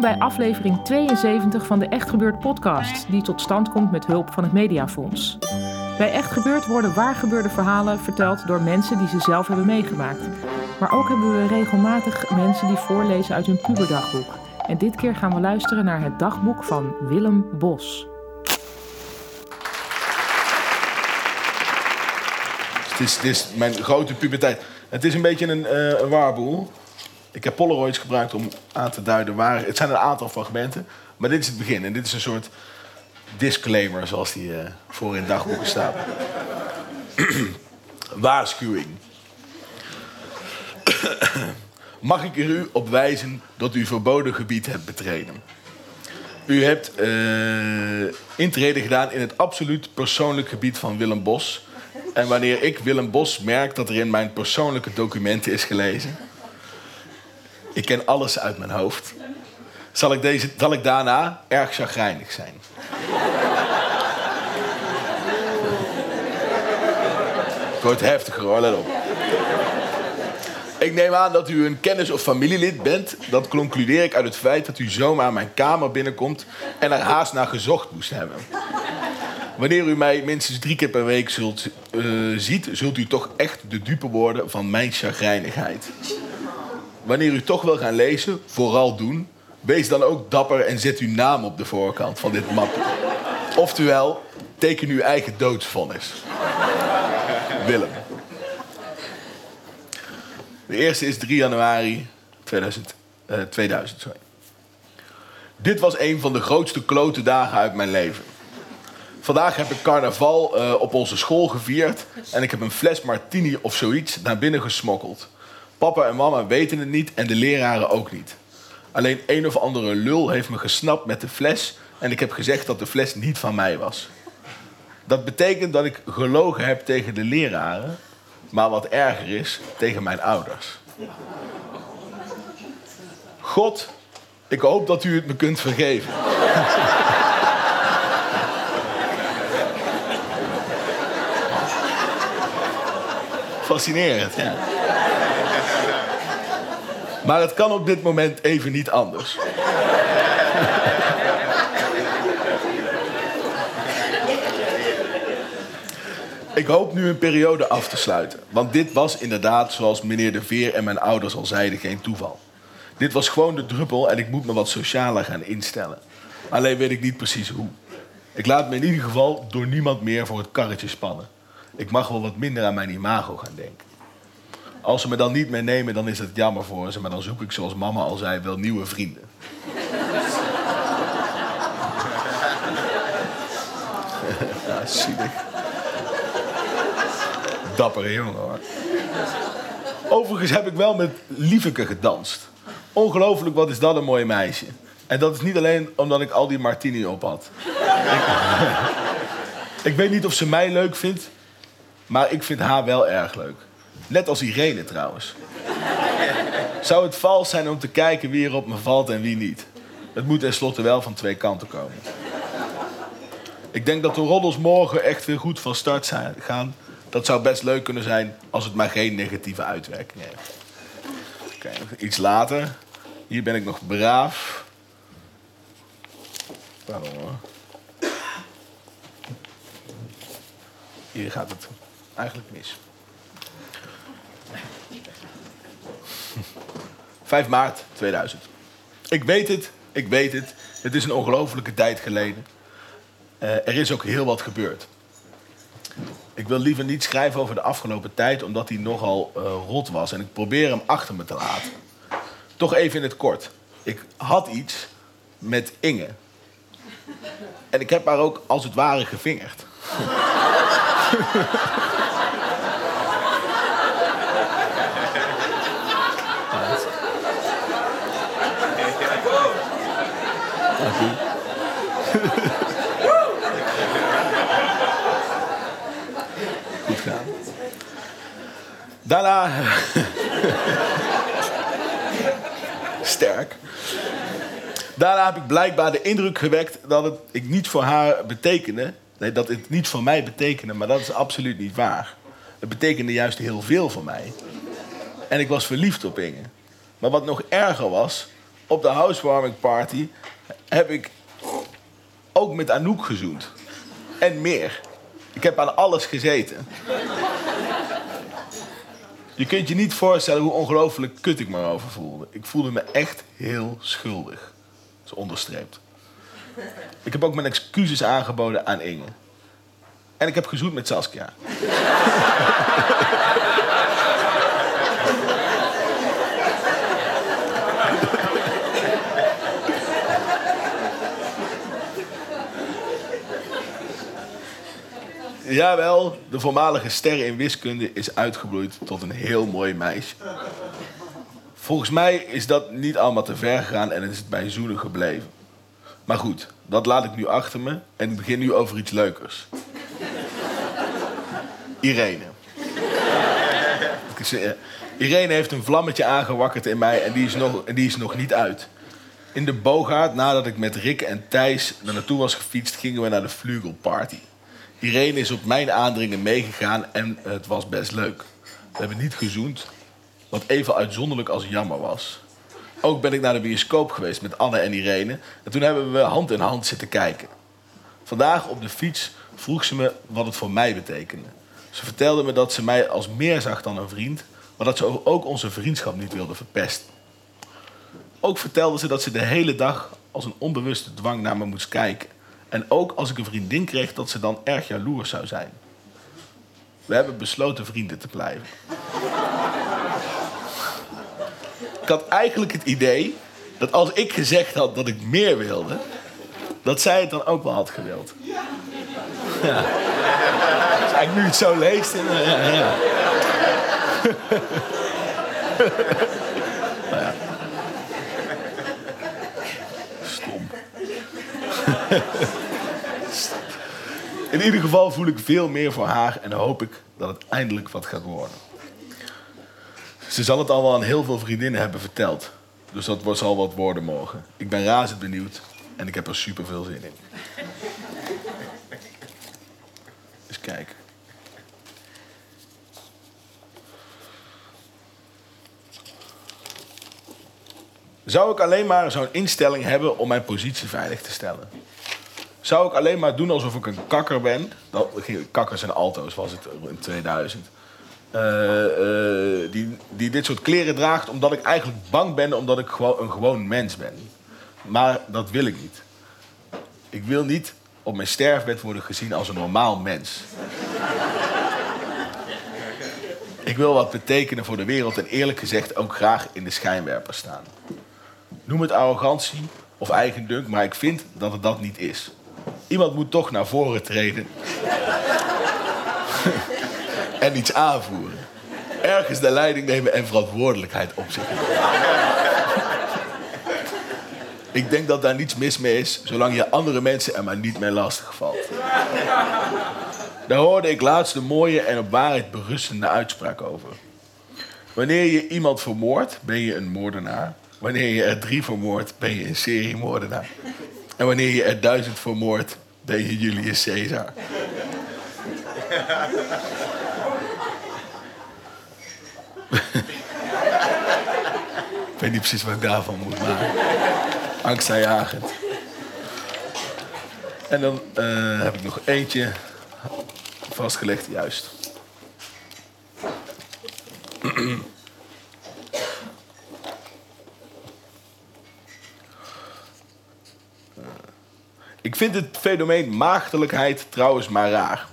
Bij aflevering 72 van de Echt Gebeurd podcast, die tot stand komt met hulp van het Mediafonds. Bij Echt Gebeurd worden waargebeurde verhalen verteld door mensen die ze zelf hebben meegemaakt. Maar ook hebben we regelmatig mensen die voorlezen uit hun puberdagboek. En dit keer gaan we luisteren naar het dagboek van Willem Bos. Het is, mijn grote puberteit. Het is een beetje een, een waarboel. Ik heb Polaroids gebruikt om aan te duiden waar... Het zijn een aantal fragmenten, maar dit is het begin. En dit is een soort disclaimer, zoals die eh, voor in dagboeken staat. Waarschuwing. Mag ik er u op wijzen dat u verboden gebied hebt betreden? U hebt eh intrede gedaan in het absoluut persoonlijk gebied van Willem Bos. En wanneer ik Willem Bos merk dat er in mijn persoonlijke documenten is gelezen... Ik ken alles uit mijn hoofd. Zal ik, deze, ik daarna erg chagrijnig zijn? Het wordt heftiger hoor, let op. Ik neem aan dat u een kennis of familielid bent. Dat concludeer ik uit het feit dat u zomaar mijn kamer binnenkomt en er haast naar gezocht moest hebben. Wanneer u mij minstens drie keer per week zult, eh, ziet, zult u toch echt de dupe worden van mijn chagrijnigheid. Wanneer u toch wil gaan lezen, vooral doen. Wees dan ook dapper en zet uw naam op de voorkant van dit mapje. Oftewel, teken uw eigen doodsvonnis. Willem. De eerste is 3 januari 2000. eh, 2000 sorry. Dit was een van de grootste klote dagen uit mijn leven. Vandaag heb ik carnaval eh, op onze school gevierd en ik heb een fles martini of zoiets naar binnen gesmokkeld. Papa en mama weten het niet en de leraren ook niet. Alleen een of andere lul heeft me gesnapt met de fles en ik heb gezegd dat de fles niet van mij was. Dat betekent dat ik gelogen heb tegen de leraren, maar wat erger is, tegen mijn ouders. God, ik hoop dat u het me kunt vergeven. Fascinerend, ja. Maar het kan op dit moment even niet anders. Ik hoop nu een periode af te sluiten. Want dit was inderdaad, zoals meneer De Veer en mijn ouders al zeiden, geen toeval. Dit was gewoon de druppel en ik moet me wat socialer gaan instellen. Alleen weet ik niet precies hoe. Ik laat me in ieder geval door niemand meer voor het karretje spannen. Ik mag wel wat minder aan mijn imago gaan denken. Als ze me dan niet meenemen, dan is het jammer voor ze. Maar dan zoek ik, zoals mama al zei, wel nieuwe vrienden. ja, zielig. Dappere jongen hoor. Overigens heb ik wel met Lieveke gedanst. Ongelooflijk, wat is dat een mooi meisje. En dat is niet alleen omdat ik al die martini op had. ik weet niet of ze mij leuk vindt, maar ik vind haar wel erg leuk. Net als Irene trouwens. Zou het vals zijn om te kijken wie er op me valt en wie niet? Het moet tenslotte wel van twee kanten komen. Ik denk dat de roddels morgen echt weer goed van start zijn, gaan. Dat zou best leuk kunnen zijn als het maar geen negatieve uitwerking heeft. Oké, iets later. Hier ben ik nog braaf. Pardon hoor. Hier gaat het eigenlijk mis. 5 maart 2000. Ik weet het, ik weet het. Het is een ongelofelijke tijd geleden. Eh, er is ook heel wat gebeurd. Ik wil liever niet schrijven over de afgelopen tijd, omdat die nogal eh, rot was. En ik probeer hem achter me te laten. Toch even in het kort. Ik had iets met Inge. En ik heb haar ook als het ware gevingerd. Goed gedaan. Daarna. Sterk. Daarna heb ik blijkbaar de indruk gewekt dat het ik niet voor haar betekende. Nee, dat het niet voor mij betekende, maar dat is absoluut niet waar. Het betekende juist heel veel voor mij. En ik was verliefd op Inge. Maar wat nog erger was, op de housewarming party heb ik ook met Anouk gezoend. En meer. Ik heb aan alles gezeten. Je kunt je niet voorstellen hoe ongelooflijk kut ik me over voelde. Ik voelde me echt heel schuldig. Zo onderstreept. Ik heb ook mijn excuses aangeboden aan Inge. En ik heb gezoend met Saskia. Jawel, de voormalige ster in wiskunde is uitgebloeid tot een heel mooi meisje. Volgens mij is dat niet allemaal te ver gegaan en is het bij zoenen gebleven. Maar goed, dat laat ik nu achter me en ik begin nu over iets leukers. Irene. Irene heeft een vlammetje aangewakkerd in mij en die is nog, en die is nog niet uit. In de Bogaard, nadat ik met Rick en Thijs er naartoe was gefietst, gingen we naar de Vlugelparty. Irene is op mijn aandringen meegegaan en het was best leuk. We hebben niet gezoend, wat even uitzonderlijk als jammer was. Ook ben ik naar de bioscoop geweest met Anne en Irene. En toen hebben we hand in hand zitten kijken. Vandaag op de fiets vroeg ze me wat het voor mij betekende. Ze vertelde me dat ze mij als meer zag dan een vriend, maar dat ze ook onze vriendschap niet wilde verpesten. Ook vertelde ze dat ze de hele dag als een onbewuste dwang naar me moest kijken. En ook als ik een vriendin kreeg, dat ze dan erg jaloers zou zijn. We hebben besloten vrienden te blijven. ik had eigenlijk het idee dat als ik gezegd had dat ik meer wilde, dat zij het dan ook wel had gewild. Ja. Dus eigenlijk nu het zo leest. Ja, ja. nou ja. In ieder geval voel ik veel meer voor haar en hoop ik dat het eindelijk wat gaat worden. Ze zal het al wel aan heel veel vriendinnen hebben verteld. Dus dat zal wat worden morgen. Ik ben razend benieuwd en ik heb er super veel zin in. Eens kijken. Zou ik alleen maar zo'n instelling hebben om mijn positie veilig te stellen? Zou ik alleen maar doen alsof ik een kakker ben? Dat, kakkers en alto's was het in 2000. Uh, uh, die, die dit soort kleren draagt omdat ik eigenlijk bang ben omdat ik gewoon een gewoon mens ben. Maar dat wil ik niet. Ik wil niet op mijn sterfbed worden gezien als een normaal mens. ik wil wat betekenen voor de wereld en eerlijk gezegd ook graag in de schijnwerper staan. Noem het arrogantie of eigendunk, maar ik vind dat het dat niet is. Iemand moet toch naar voren treden. en iets aanvoeren. Ergens de leiding nemen en verantwoordelijkheid op zich. Ik denk dat daar niets mis mee is, zolang je andere mensen er maar niet mee lastig valt. Daar hoorde ik laatst een mooie en op waarheid berustende uitspraak over. Wanneer je iemand vermoordt, ben je een moordenaar. Wanneer je er drie vermoordt, ben je een seriemoordenaar. En wanneer je er duizend vermoordt, ben je Julius Caesar. ik weet niet precies wat ik daarvan moet maken. Angstaanjagend. En dan uh, heb ik nog eentje vastgelegd, juist. Ik vind het fenomeen maagdelijkheid trouwens maar raar.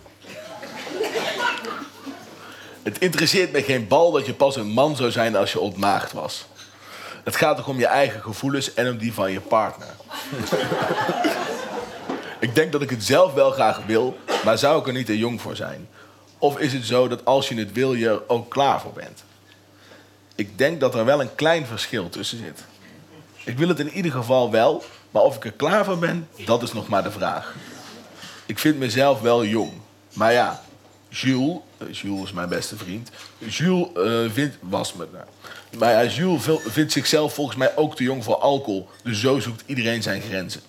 Het interesseert me geen bal dat je pas een man zou zijn als je ontmaagd was. Het gaat toch om je eigen gevoelens en om die van je partner. ik denk dat ik het zelf wel graag wil, maar zou ik er niet te jong voor zijn? Of is het zo dat als je het wil, je er ook klaar voor bent? Ik denk dat er wel een klein verschil tussen zit. Ik wil het in ieder geval wel, maar of ik er klaar voor ben, dat is nog maar de vraag. Ik vind mezelf wel jong. Maar ja, Jules, eh, Jules is mijn beste vriend. Jules uh, vindt, was me daar. Maar ja, Jules vindt zichzelf volgens mij ook te jong voor alcohol. Dus zo zoekt iedereen zijn grenzen.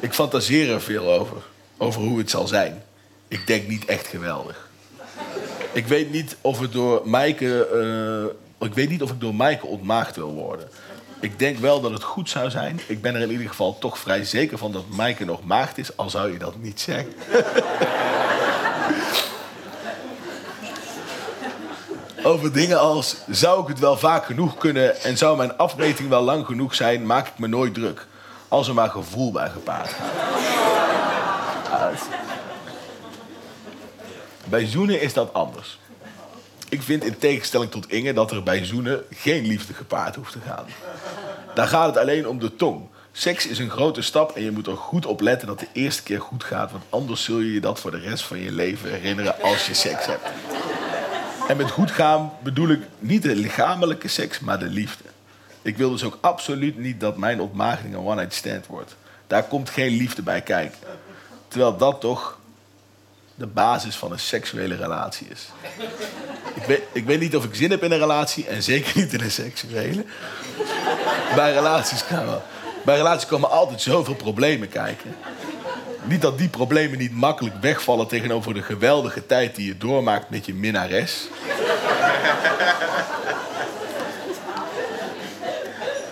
ik fantaseer er veel over. Over hoe het zal zijn. Ik denk niet echt geweldig. Ik weet niet of het door Maaike... Uh, ik weet niet of ik door Maaike ontmaagd wil worden. Ik denk wel dat het goed zou zijn. Ik ben er in ieder geval toch vrij zeker van dat Maaike nog maagd is, al zou je dat niet zeggen. Over dingen als zou ik het wel vaak genoeg kunnen en zou mijn afmeting wel lang genoeg zijn, maak ik me nooit druk. Als er maar gevoel bij gepaard gaat. Bij zoenen is dat anders. Ik vind in tegenstelling tot Inge dat er bij zoenen geen liefde gepaard hoeft te gaan. Daar gaat het alleen om de tong. Seks is een grote stap en je moet er goed op letten dat de eerste keer goed gaat, want anders zul je je dat voor de rest van je leven herinneren als je seks hebt. En met goed gaan bedoel ik niet de lichamelijke seks, maar de liefde. Ik wil dus ook absoluut niet dat mijn ontmaagding een one-night stand wordt. Daar komt geen liefde bij kijken. Terwijl dat toch de basis van een seksuele relatie is. Ik weet, ik weet niet of ik zin heb in een relatie en zeker niet in een seksuele. Bij relaties, kan bij relaties komen altijd zoveel problemen kijken. Niet dat die problemen niet makkelijk wegvallen tegenover de geweldige tijd die je doormaakt met je minnares.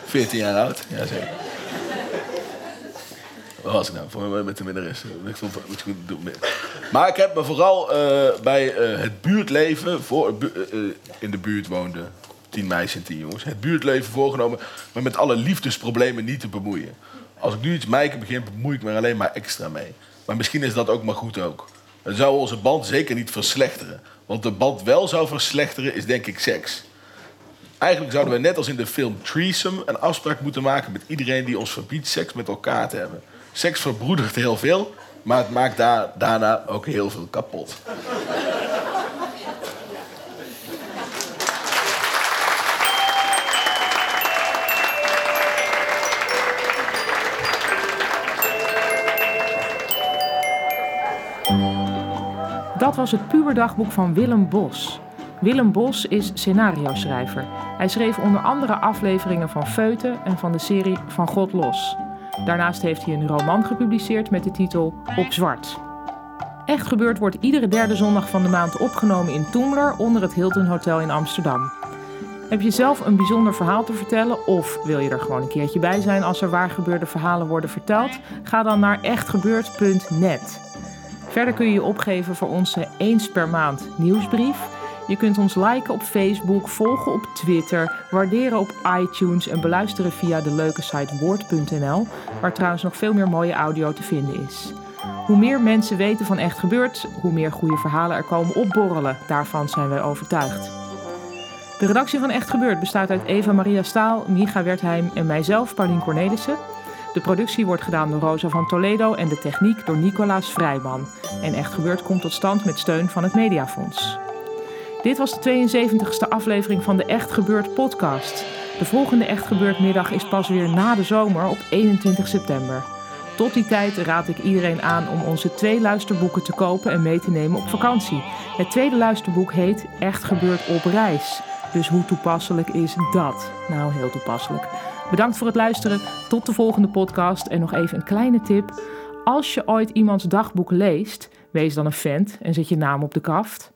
14 jaar oud, ja zeker. Wat was ik nou? Voor met de minnares. Maar ik heb me vooral uh, bij uh, het buurtleven voor, uh, in de buurt woonde tien meisjes en tien jongens. Het buurtleven voorgenomen, maar met alle liefdesproblemen niet te bemoeien. Als ik nu iets mijken begin, bemoei ik me alleen maar extra mee. Maar misschien is dat ook maar goed ook. Het zou onze band zeker niet verslechteren. Want de band wel zou verslechteren, is denk ik seks. Eigenlijk zouden we net als in de film Threesome een afspraak moeten maken met iedereen die ons verbiedt seks met elkaar te hebben. Seks verbroedert heel veel, maar het maakt daar, daarna ook heel veel kapot. Dat was het puberdagboek van Willem Bos. Willem Bos is scenario-schrijver. Hij schreef onder andere afleveringen van Feuten en van de serie Van God Los. Daarnaast heeft hij een roman gepubliceerd met de titel Op Zwart. Echt gebeurd wordt iedere derde zondag van de maand opgenomen in Toemler onder het Hilton Hotel in Amsterdam. Heb je zelf een bijzonder verhaal te vertellen of wil je er gewoon een keertje bij zijn als er waar gebeurde verhalen worden verteld? Ga dan naar echtgebeurd.net. Verder kun je je opgeven voor onze eens per maand nieuwsbrief. Je kunt ons liken op Facebook, volgen op Twitter, waarderen op iTunes en beluisteren via de leuke site woord.nl, waar trouwens nog veel meer mooie audio te vinden is. Hoe meer mensen weten van echt gebeurd, hoe meer goede verhalen er komen opborrelen. Daarvan zijn wij overtuigd. De redactie van Echt Gebeurd bestaat uit Eva Maria Staal, Micha Wertheim en mijzelf, Paulien Cornelissen. De productie wordt gedaan door Rosa van Toledo en de techniek door Nicolaas Vrijman. En Echt Gebeurd komt tot stand met steun van het Mediafonds. Dit was de 72e aflevering van de Echt Gebeurd podcast. De volgende Echt Gebeurd middag is pas weer na de zomer op 21 september. Tot die tijd raad ik iedereen aan om onze twee luisterboeken te kopen en mee te nemen op vakantie. Het tweede luisterboek heet Echt Gebeurd op reis. Dus hoe toepasselijk is dat? Nou, heel toepasselijk. Bedankt voor het luisteren. Tot de volgende podcast. En nog even een kleine tip. Als je ooit iemands dagboek leest, wees dan een vent en zet je naam op de kaft.